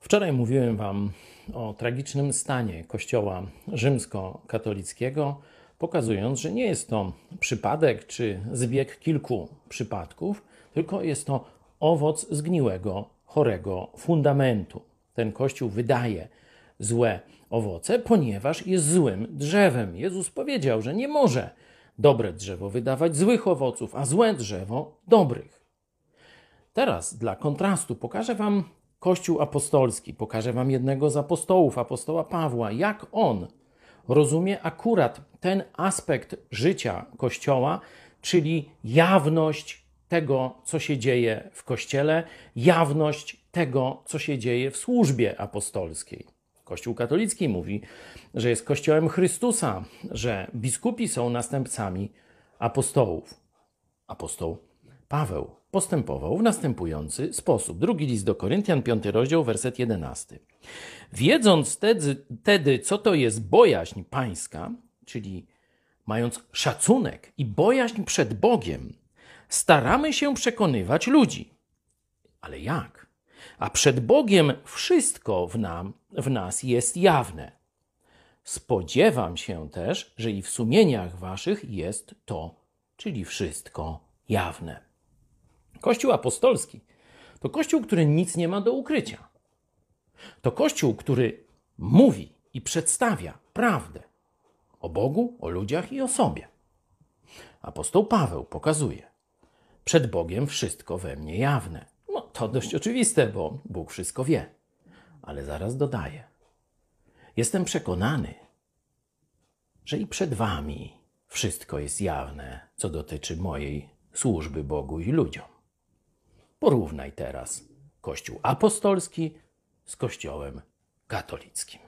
Wczoraj mówiłem Wam o tragicznym stanie Kościoła rzymskokatolickiego, pokazując, że nie jest to przypadek czy zbieg kilku przypadków, tylko jest to owoc zgniłego, chorego fundamentu. Ten Kościół wydaje złe owoce, ponieważ jest złym drzewem. Jezus powiedział, że nie może dobre drzewo wydawać złych owoców, a złe drzewo dobrych. Teraz dla kontrastu pokażę Wam Kościół apostolski. Pokażę Wam jednego z apostołów, apostoła Pawła, jak on rozumie akurat ten aspekt życia Kościoła, czyli jawność tego, co się dzieje w Kościele, jawność tego, co się dzieje w służbie apostolskiej. Kościół katolicki mówi, że jest Kościołem Chrystusa, że biskupi są następcami apostołów. Apostoł Paweł postępował w następujący sposób. Drugi list do Koryntian, piąty rozdział, werset jedenasty. Wiedząc wtedy, wtedy, co to jest bojaźń pańska, czyli mając szacunek i bojaźń przed Bogiem, staramy się przekonywać ludzi. Ale jak? A przed Bogiem wszystko w, nam, w nas jest jawne. Spodziewam się też, że i w sumieniach waszych jest to, czyli wszystko jawne. Kościół apostolski to kościół, który nic nie ma do ukrycia. To kościół, który mówi i przedstawia prawdę o Bogu, o ludziach i o sobie. Apostoł Paweł pokazuje: Przed Bogiem wszystko we mnie jawne. No to dość oczywiste, bo Bóg wszystko wie. Ale zaraz dodaje: Jestem przekonany, że i przed Wami wszystko jest jawne, co dotyczy mojej służby Bogu i ludziom. Porównaj teraz Kościół apostolski z Kościołem katolickim.